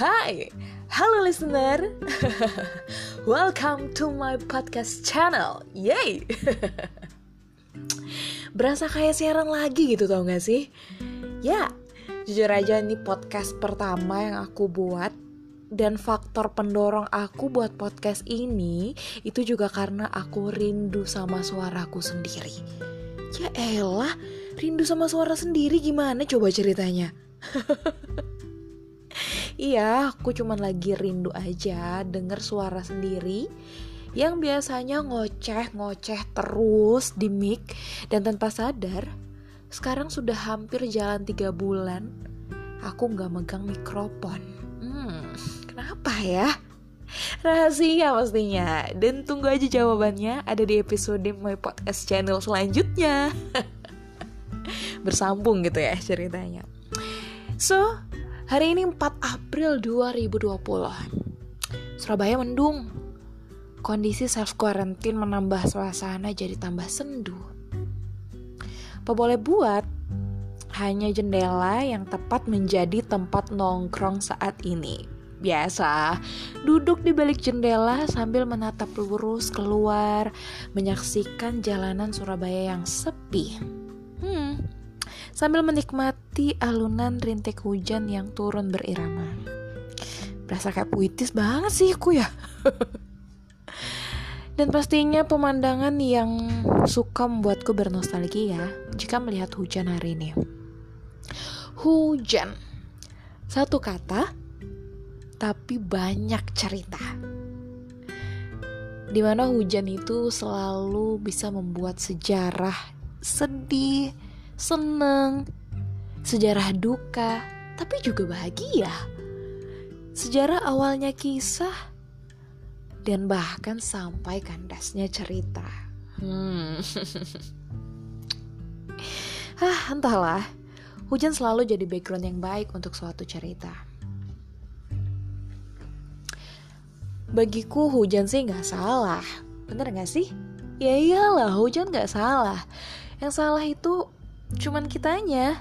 Hai, halo listener Welcome to my podcast channel Yay Berasa kayak siaran lagi gitu tau gak sih? Ya, jujur aja ini podcast pertama yang aku buat dan faktor pendorong aku buat podcast ini itu juga karena aku rindu sama suaraku sendiri. Ya elah, rindu sama suara sendiri gimana coba ceritanya? Iya, aku cuman lagi rindu aja denger suara sendiri yang biasanya ngoceh-ngoceh terus di mic dan tanpa sadar sekarang sudah hampir jalan tiga bulan aku nggak megang mikrofon. Hmm, kenapa ya? Rahasia pastinya Dan tunggu aja jawabannya Ada di episode My Podcast Channel selanjutnya Bersambung gitu ya ceritanya So, Hari ini 4 April 2020 Surabaya mendung. Kondisi self quarantine menambah suasana jadi tambah sendu. Apa boleh buat? Hanya jendela yang tepat menjadi tempat nongkrong saat ini. Biasa, duduk di balik jendela sambil menatap lurus keluar Menyaksikan jalanan Surabaya yang sepi sambil menikmati alunan rintik hujan yang turun berirama. Berasa kayak puitis banget sih aku ya. Dan pastinya pemandangan yang suka membuatku bernostalgia jika melihat hujan hari ini. Hujan. Satu kata, tapi banyak cerita. Di mana hujan itu selalu bisa membuat sejarah sedih, seneng, sejarah duka, tapi juga bahagia. Sejarah awalnya kisah dan bahkan sampai kandasnya cerita. Hmm. ah, entahlah. Hujan selalu jadi background yang baik untuk suatu cerita. Bagiku hujan sih nggak salah, bener nggak sih? Ya iyalah, hujan nggak salah. Yang salah itu Cuman kitanya,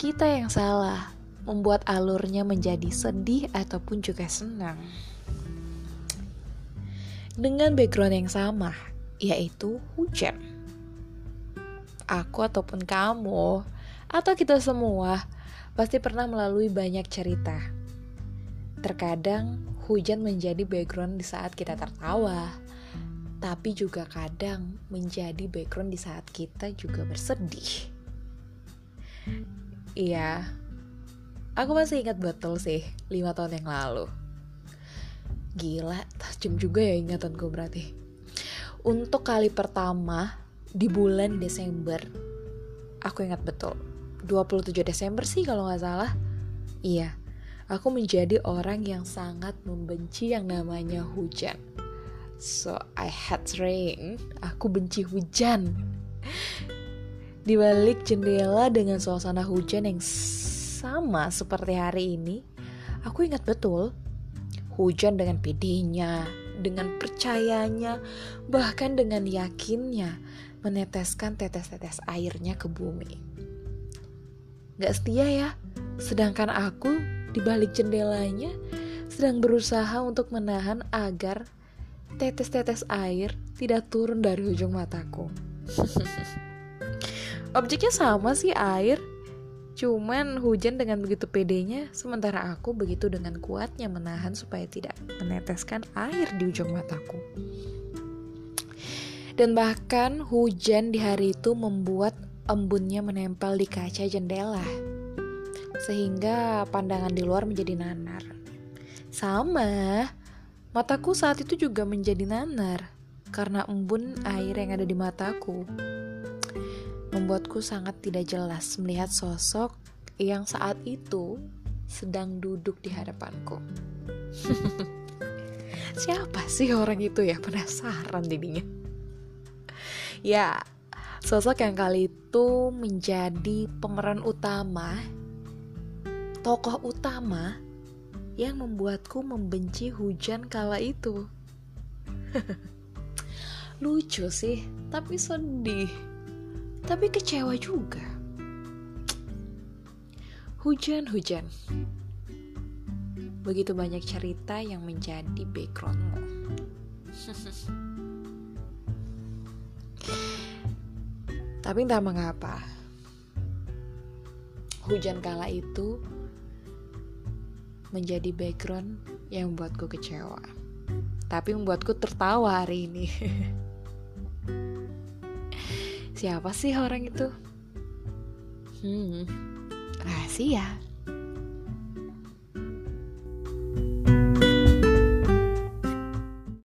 kita yang salah membuat alurnya menjadi sedih ataupun juga senang. Dengan background yang sama, yaitu hujan. Aku ataupun kamu, atau kita semua, pasti pernah melalui banyak cerita. Terkadang hujan menjadi background di saat kita tertawa, tapi juga kadang menjadi background di saat kita juga bersedih. Iya, aku masih ingat betul sih 5 tahun yang lalu. Gila, tajam juga ya ingatanku berarti. Untuk kali pertama di bulan Desember, aku ingat betul. 27 Desember sih kalau nggak salah. Iya, aku menjadi orang yang sangat membenci yang namanya hujan. So I hate rain. Aku benci hujan. Di balik jendela dengan suasana hujan yang sama seperti hari ini, aku ingat betul hujan dengan pedenya, dengan percayanya, bahkan dengan yakinnya meneteskan tetes-tetes airnya ke bumi. Gak setia ya, sedangkan aku di balik jendelanya sedang berusaha untuk menahan agar tetes-tetes air tidak turun dari ujung mataku. Objeknya sama sih air, cuman hujan dengan begitu pedenya, sementara aku begitu dengan kuatnya menahan supaya tidak meneteskan air di ujung mataku. Dan bahkan hujan di hari itu membuat embunnya menempel di kaca jendela, sehingga pandangan di luar menjadi nanar. Sama, mataku saat itu juga menjadi nanar karena embun air yang ada di mataku membuatku sangat tidak jelas melihat sosok yang saat itu sedang duduk di hadapanku. Siapa sih orang itu ya? Penasaran dirinya. Ya, sosok yang kali itu menjadi pemeran utama, tokoh utama yang membuatku membenci hujan kala itu. Lucu sih, tapi sedih tapi kecewa juga. Hujan-hujan. begitu banyak cerita yang menjadi backgroundmu. Tapi entah mengapa, hujan kala itu menjadi background yang membuatku kecewa. Tapi membuatku tertawa hari ini. Siapa sih orang itu? Hmm, rahasia.